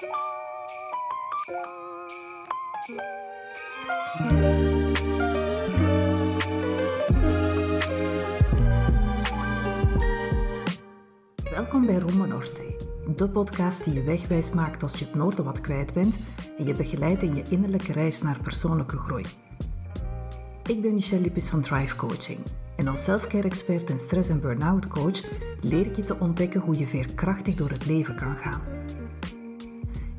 Welkom bij Roma Norte, de podcast die je wegwijs maakt als je het noorden wat kwijt bent en je begeleidt in je innerlijke reis naar persoonlijke groei. Ik ben Michelle Lippes van Drive Coaching en als selfcare expert en stress- en burn-out coach leer ik je te ontdekken hoe je veerkrachtig door het leven kan gaan.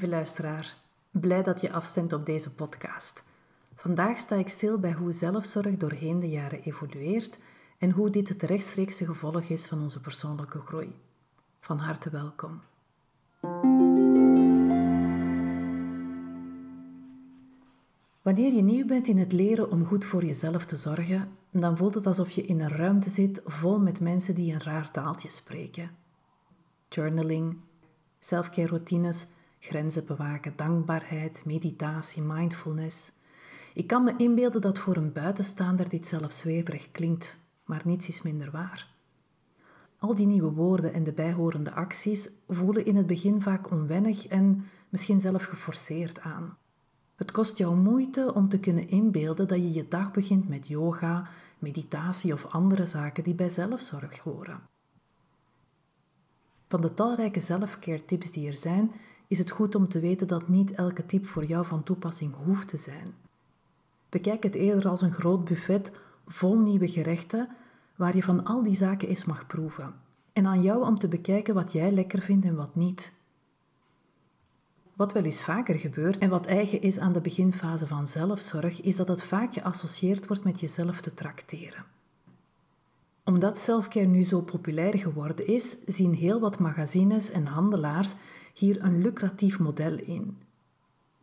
Lieve luisteraar, blij dat je afstemt op deze podcast. Vandaag sta ik stil bij hoe zelfzorg doorheen de jaren evolueert en hoe dit het rechtstreekse gevolg is van onze persoonlijke groei. Van harte welkom. Wanneer je nieuw bent in het leren om goed voor jezelf te zorgen, dan voelt het alsof je in een ruimte zit vol met mensen die een raar taaltje spreken. Journaling, selfcare routines, grenzen bewaken, dankbaarheid, meditatie, mindfulness. Ik kan me inbeelden dat voor een buitenstaander dit zelfs zweverig klinkt, maar niets is minder waar. Al die nieuwe woorden en de bijhorende acties voelen in het begin vaak onwennig en misschien zelf geforceerd aan. Het kost jou moeite om te kunnen inbeelden dat je je dag begint met yoga, meditatie of andere zaken die bij zelfzorg horen. Van de talrijke zelfcare die er zijn, is het goed om te weten dat niet elke tip voor jou van toepassing hoeft te zijn. Bekijk het eerder als een groot buffet vol nieuwe gerechten waar je van al die zaken eens mag proeven. En aan jou om te bekijken wat jij lekker vindt en wat niet. Wat wel eens vaker gebeurt en wat eigen is aan de beginfase van zelfzorg, is dat het vaak geassocieerd wordt met jezelf te trakteren. Omdat selfcare nu zo populair geworden is, zien heel wat magazines en handelaars hier een lucratief model in.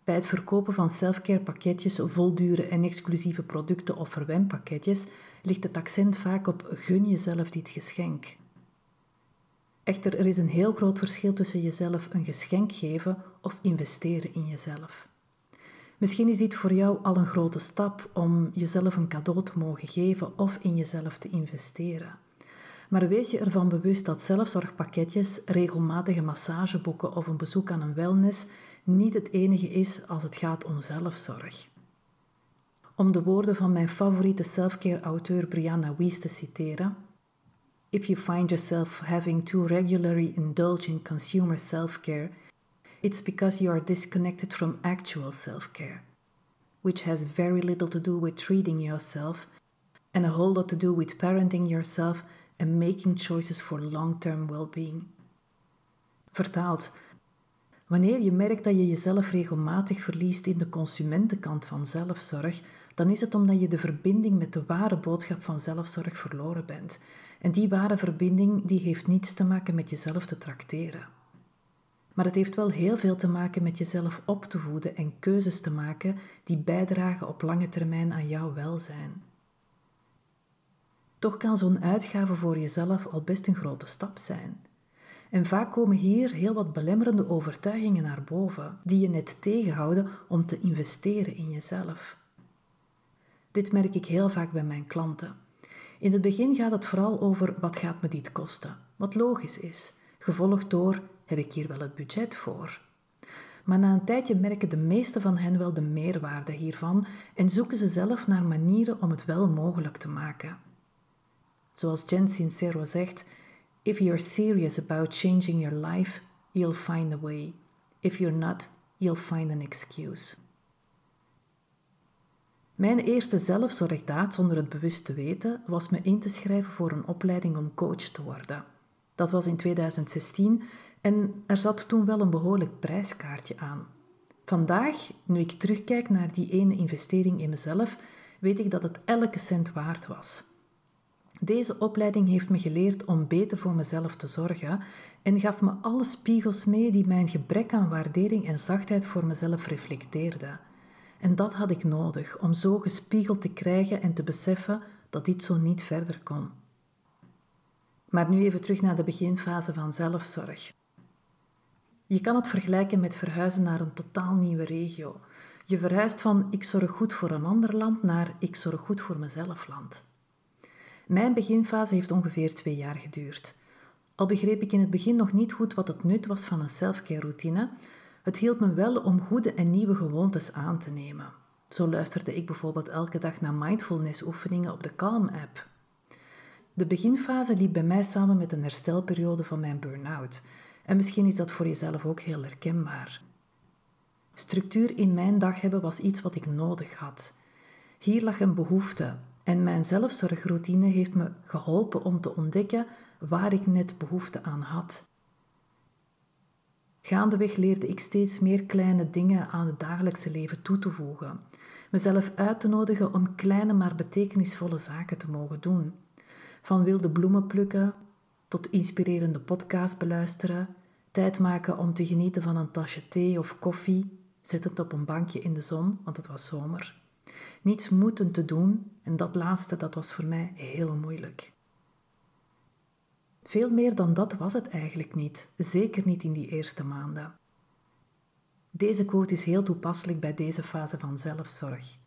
Bij het verkopen van selfcare pakketjes vol dure en exclusieve producten of verwenpakketjes ligt het accent vaak op gun jezelf dit geschenk. Echter, er is een heel groot verschil tussen jezelf een geschenk geven of investeren in jezelf. Misschien is dit voor jou al een grote stap om jezelf een cadeau te mogen geven of in jezelf te investeren. Maar wees je ervan bewust dat zelfzorgpakketjes, regelmatige massageboeken of een bezoek aan een wellness niet het enige is als het gaat om zelfzorg. Om de woorden van mijn favoriete selfcare-auteur Brianna Wies te citeren: If you find yourself having to regularly indulge in consumer self-care, it's because you are disconnected from actual self-care, which has very little to do with treating yourself and a whole lot to do with parenting yourself and making choices for long-term well-being. Vertaald, Wanneer je merkt dat je jezelf regelmatig verliest in de consumentenkant van zelfzorg, dan is het omdat je de verbinding met de ware boodschap van zelfzorg verloren bent. En die ware verbinding die heeft niets te maken met jezelf te trakteren. Maar het heeft wel heel veel te maken met jezelf op te voeden en keuzes te maken die bijdragen op lange termijn aan jouw welzijn. Toch kan zo'n uitgave voor jezelf al best een grote stap zijn. En vaak komen hier heel wat belemmerende overtuigingen naar boven, die je net tegenhouden om te investeren in jezelf. Dit merk ik heel vaak bij mijn klanten. In het begin gaat het vooral over wat gaat me dit kosten, wat logisch is, gevolgd door heb ik hier wel het budget voor. Maar na een tijdje merken de meeste van hen wel de meerwaarde hiervan en zoeken ze zelf naar manieren om het wel mogelijk te maken. Zoals Jen Sincero zegt, If you're serious about changing your life, you'll find a way. If you're not, you'll find an excuse. Mijn eerste zelfzorgdaad zonder het bewust te weten was me in te schrijven voor een opleiding om coach te worden. Dat was in 2016 en er zat toen wel een behoorlijk prijskaartje aan. Vandaag, nu ik terugkijk naar die ene investering in mezelf, weet ik dat het elke cent waard was. Deze opleiding heeft me geleerd om beter voor mezelf te zorgen en gaf me alle spiegels mee die mijn gebrek aan waardering en zachtheid voor mezelf reflecteerden. En dat had ik nodig om zo gespiegeld te krijgen en te beseffen dat dit zo niet verder kon. Maar nu even terug naar de beginfase van zelfzorg. Je kan het vergelijken met verhuizen naar een totaal nieuwe regio. Je verhuist van ik zorg goed voor een ander land naar ik zorg goed voor mezelf land. Mijn beginfase heeft ongeveer twee jaar geduurd. Al begreep ik in het begin nog niet goed wat het nut was van een selfcare routine, het hielp me wel om goede en nieuwe gewoontes aan te nemen. Zo luisterde ik bijvoorbeeld elke dag naar mindfulness oefeningen op de Calm-app. De beginfase liep bij mij samen met een herstelperiode van mijn burn-out. En misschien is dat voor jezelf ook heel herkenbaar. Structuur in mijn dag hebben was iets wat ik nodig had. Hier lag een behoefte en mijn zelfzorgroutine heeft me geholpen om te ontdekken waar ik net behoefte aan had. Gaandeweg leerde ik steeds meer kleine dingen aan het dagelijkse leven toe te voegen, mezelf uit te nodigen om kleine maar betekenisvolle zaken te mogen doen. Van wilde bloemen plukken tot inspirerende podcast beluisteren, tijd maken om te genieten van een tasje thee of koffie, zittend op een bankje in de zon, want het was zomer. Niets moeten te doen en dat laatste dat was voor mij heel moeilijk. Veel meer dan dat was het eigenlijk niet, zeker niet in die eerste maanden. Deze quote is heel toepasselijk bij deze fase van zelfzorg.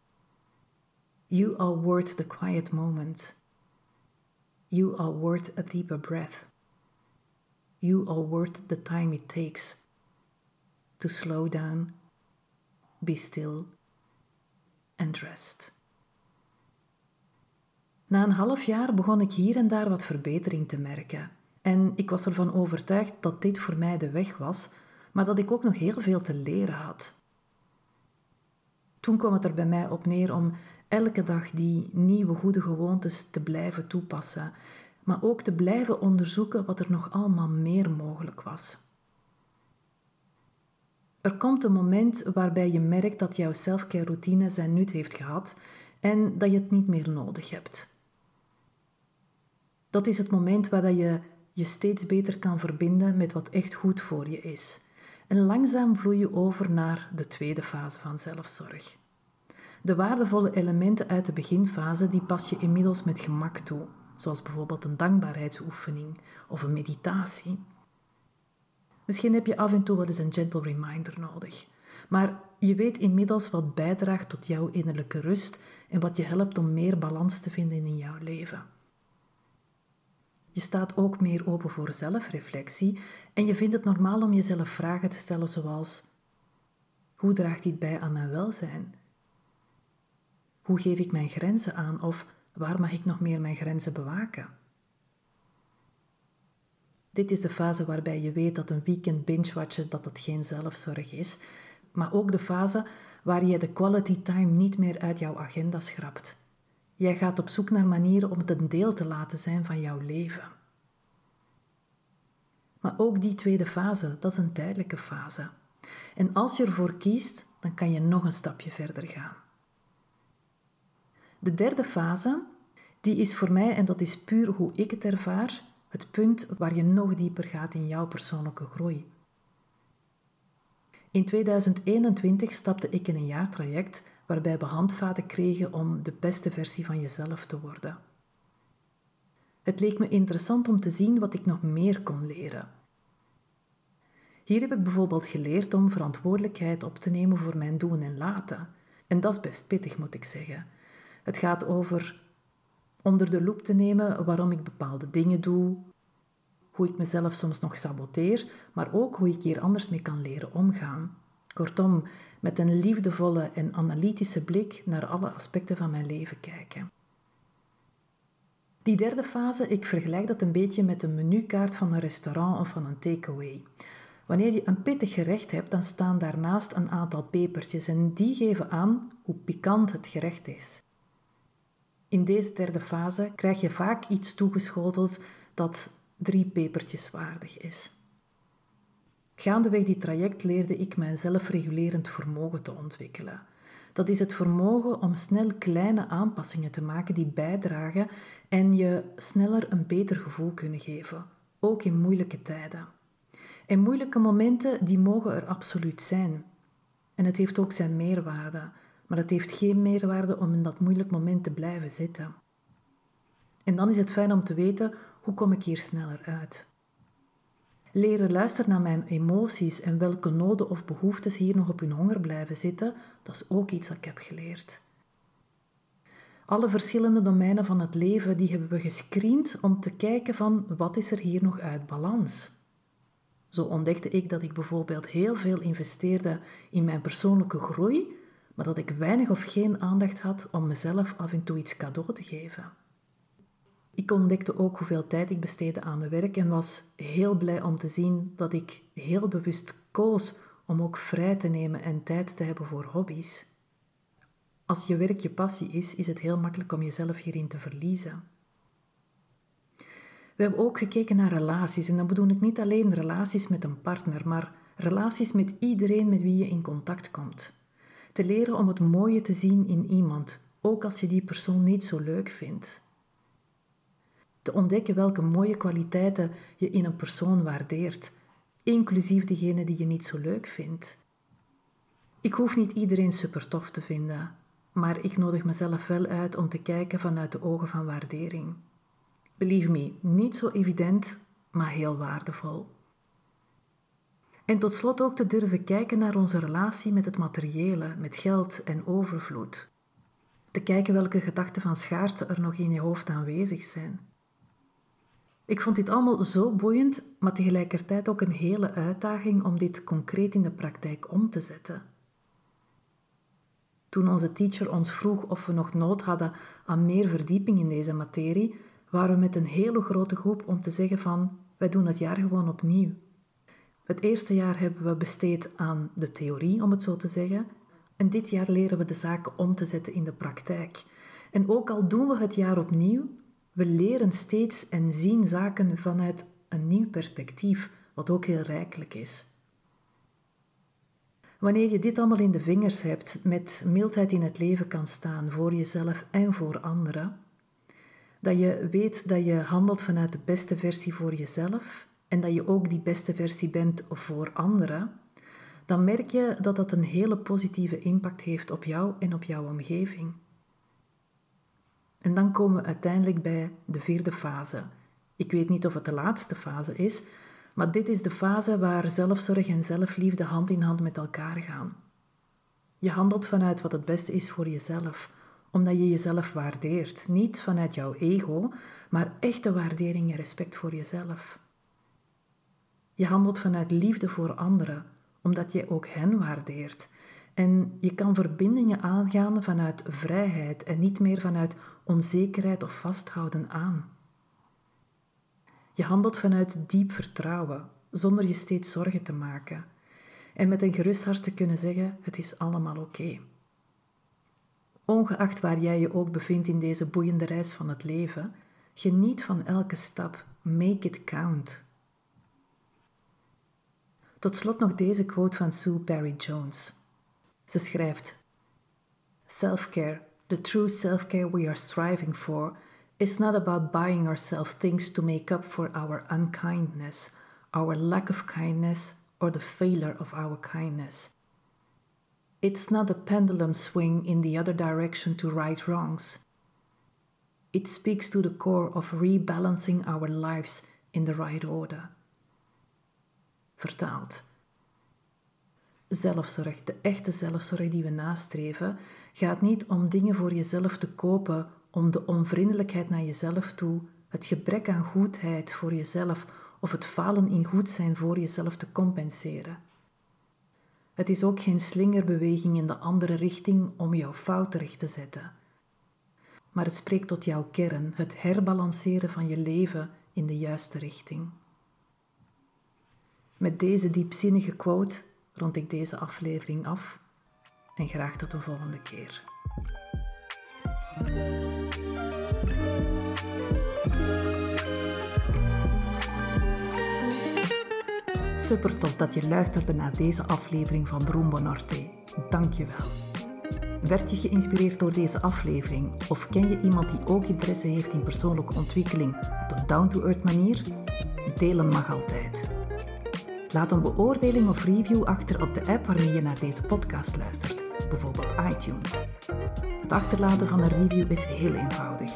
You are worth the quiet moment. You are worth a deeper breath. You are worth the time it takes to slow down, be still, and rest. Na een half jaar begon ik hier en daar wat verbetering te merken. En ik was ervan overtuigd dat dit voor mij de weg was, maar dat ik ook nog heel veel te leren had. Toen kwam het er bij mij op neer om elke dag die nieuwe goede gewoontes te blijven toepassen, maar ook te blijven onderzoeken wat er nog allemaal meer mogelijk was. Er komt een moment waarbij je merkt dat jouw selfcare routine zijn nut heeft gehad en dat je het niet meer nodig hebt. Dat is het moment waar je je steeds beter kan verbinden met wat echt goed voor je is. En langzaam vloei je over naar de tweede fase van zelfzorg. De waardevolle elementen uit de beginfase die pas je inmiddels met gemak toe, zoals bijvoorbeeld een dankbaarheidsoefening of een meditatie. Misschien heb je af en toe wel eens een gentle reminder nodig, maar je weet inmiddels wat bijdraagt tot jouw innerlijke rust en wat je helpt om meer balans te vinden in jouw leven. Je staat ook meer open voor zelfreflectie en je vindt het normaal om jezelf vragen te stellen zoals: Hoe draagt dit bij aan mijn welzijn? Hoe geef ik mijn grenzen aan of waar mag ik nog meer mijn grenzen bewaken? Dit is de fase waarbij je weet dat een weekend binge-watchen dat het geen zelfzorg is, maar ook de fase waar je de quality time niet meer uit jouw agenda schrapt. Jij gaat op zoek naar manieren om het een deel te laten zijn van jouw leven. Maar ook die tweede fase, dat is een tijdelijke fase. En als je ervoor kiest, dan kan je nog een stapje verder gaan. De derde fase, die is voor mij, en dat is puur hoe ik het ervaar, het punt waar je nog dieper gaat in jouw persoonlijke groei. In 2021 stapte ik in een jaartraject waarbij we handvaten kregen om de beste versie van jezelf te worden. Het leek me interessant om te zien wat ik nog meer kon leren. Hier heb ik bijvoorbeeld geleerd om verantwoordelijkheid op te nemen voor mijn doen en laten. En dat is best pittig, moet ik zeggen. Het gaat over onder de loep te nemen waarom ik bepaalde dingen doe, hoe ik mezelf soms nog saboteer, maar ook hoe ik hier anders mee kan leren omgaan. Kortom, met een liefdevolle en analytische blik naar alle aspecten van mijn leven kijken. Die derde fase, ik vergelijk dat een beetje met een menukaart van een restaurant of van een takeaway. Wanneer je een pittig gerecht hebt, dan staan daarnaast een aantal pepertjes en die geven aan hoe pikant het gerecht is. In deze derde fase krijg je vaak iets toegeschoteld dat drie pepertjes waardig is. Gaandeweg die traject leerde ik mijn zelfregulerend vermogen te ontwikkelen. Dat is het vermogen om snel kleine aanpassingen te maken die bijdragen en je sneller een beter gevoel kunnen geven, ook in moeilijke tijden. En moeilijke momenten, die mogen er absoluut zijn. En het heeft ook zijn meerwaarde, maar het heeft geen meerwaarde om in dat moeilijk moment te blijven zitten. En dan is het fijn om te weten, hoe kom ik hier sneller uit? Leren luisteren naar mijn emoties en welke noden of behoeftes hier nog op hun honger blijven zitten, dat is ook iets dat ik heb geleerd. Alle verschillende domeinen van het leven die hebben we gescreend om te kijken van wat is er hier nog uit balans. Zo ontdekte ik dat ik bijvoorbeeld heel veel investeerde in mijn persoonlijke groei, maar dat ik weinig of geen aandacht had om mezelf af en toe iets cadeau te geven. Ik ontdekte ook hoeveel tijd ik besteedde aan mijn werk en was heel blij om te zien dat ik heel bewust koos om ook vrij te nemen en tijd te hebben voor hobby's. Als je werk je passie is, is het heel makkelijk om jezelf hierin te verliezen. We hebben ook gekeken naar relaties en dan bedoel ik niet alleen relaties met een partner, maar relaties met iedereen met wie je in contact komt. Te leren om het mooie te zien in iemand, ook als je die persoon niet zo leuk vindt te ontdekken welke mooie kwaliteiten je in een persoon waardeert, inclusief degene die je niet zo leuk vindt. Ik hoef niet iedereen super tof te vinden, maar ik nodig mezelf wel uit om te kijken vanuit de ogen van waardering. Believe me, niet zo evident, maar heel waardevol. En tot slot ook te durven kijken naar onze relatie met het materiële, met geld en overvloed. Te kijken welke gedachten van schaarste er nog in je hoofd aanwezig zijn. Ik vond dit allemaal zo boeiend, maar tegelijkertijd ook een hele uitdaging om dit concreet in de praktijk om te zetten. Toen onze teacher ons vroeg of we nog nood hadden aan meer verdieping in deze materie, waren we met een hele grote groep om te zeggen van wij doen het jaar gewoon opnieuw. Het eerste jaar hebben we besteed aan de theorie, om het zo te zeggen, en dit jaar leren we de zaken om te zetten in de praktijk. En ook al doen we het jaar opnieuw, we leren steeds en zien zaken vanuit een nieuw perspectief, wat ook heel rijkelijk is. Wanneer je dit allemaal in de vingers hebt, met mildheid in het leven kan staan voor jezelf en voor anderen, dat je weet dat je handelt vanuit de beste versie voor jezelf en dat je ook die beste versie bent voor anderen, dan merk je dat dat een hele positieve impact heeft op jou en op jouw omgeving. En dan komen we uiteindelijk bij de vierde fase. Ik weet niet of het de laatste fase is, maar dit is de fase waar zelfzorg en zelfliefde hand in hand met elkaar gaan. Je handelt vanuit wat het beste is voor jezelf, omdat je jezelf waardeert. Niet vanuit jouw ego, maar echte waardering en respect voor jezelf. Je handelt vanuit liefde voor anderen, omdat je ook hen waardeert. En je kan verbindingen aangaan vanuit vrijheid en niet meer vanuit onzekerheid of vasthouden aan. Je handelt vanuit diep vertrouwen, zonder je steeds zorgen te maken. En met een gerust hart te kunnen zeggen: het is allemaal oké. Ongeacht waar jij je ook bevindt in deze boeiende reis van het leven, geniet van elke stap. Make it count. Tot slot nog deze quote van Sue Perry Jones. Ze schrijft: Self-care the true self care we are striving for is not about buying ourselves things to make up for our unkindness, our lack of kindness, or the failure of our kindness. It's not a pendulum swing in the other direction to right wrongs. It speaks to the core of rebalancing our lives in the right order. Vertaald. Zelfzorg, de echte zelfzorg die we nastreven, gaat niet om dingen voor jezelf te kopen, om de onvriendelijkheid naar jezelf toe, het gebrek aan goedheid voor jezelf of het falen in goed zijn voor jezelf te compenseren. Het is ook geen slingerbeweging in de andere richting om jouw fout recht te zetten. Maar het spreekt tot jouw kern, het herbalanceren van je leven in de juiste richting. Met deze diepzinnige quote rond ik deze aflevering af en graag tot de volgende keer. Super tof dat je luisterde naar deze aflevering van Rumbo Norte. Dank je wel. Werd je geïnspireerd door deze aflevering of ken je iemand die ook interesse heeft in persoonlijke ontwikkeling op een down-to-earth manier? Delen mag altijd. Laat een beoordeling of review achter op de app waarmee je naar deze podcast luistert, bijvoorbeeld iTunes. Het achterlaten van een review is heel eenvoudig.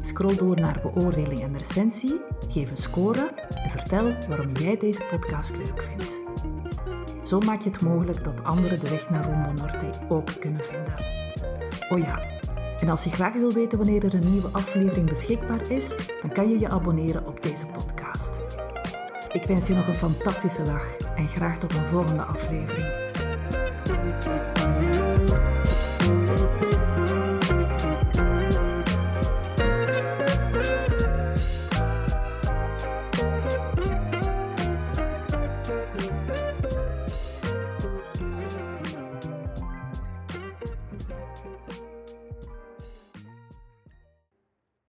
Scroll door naar beoordeling en recensie, geef een score en vertel waarom jij deze podcast leuk vindt. Zo maak je het mogelijk dat anderen de weg naar Rumbo Norte ook kunnen vinden. Oh ja, en als je graag wil weten wanneer er een nieuwe aflevering beschikbaar is, dan kan je je abonneren op deze podcast. Ik wens je nog een fantastische dag en graag tot een volgende aflevering.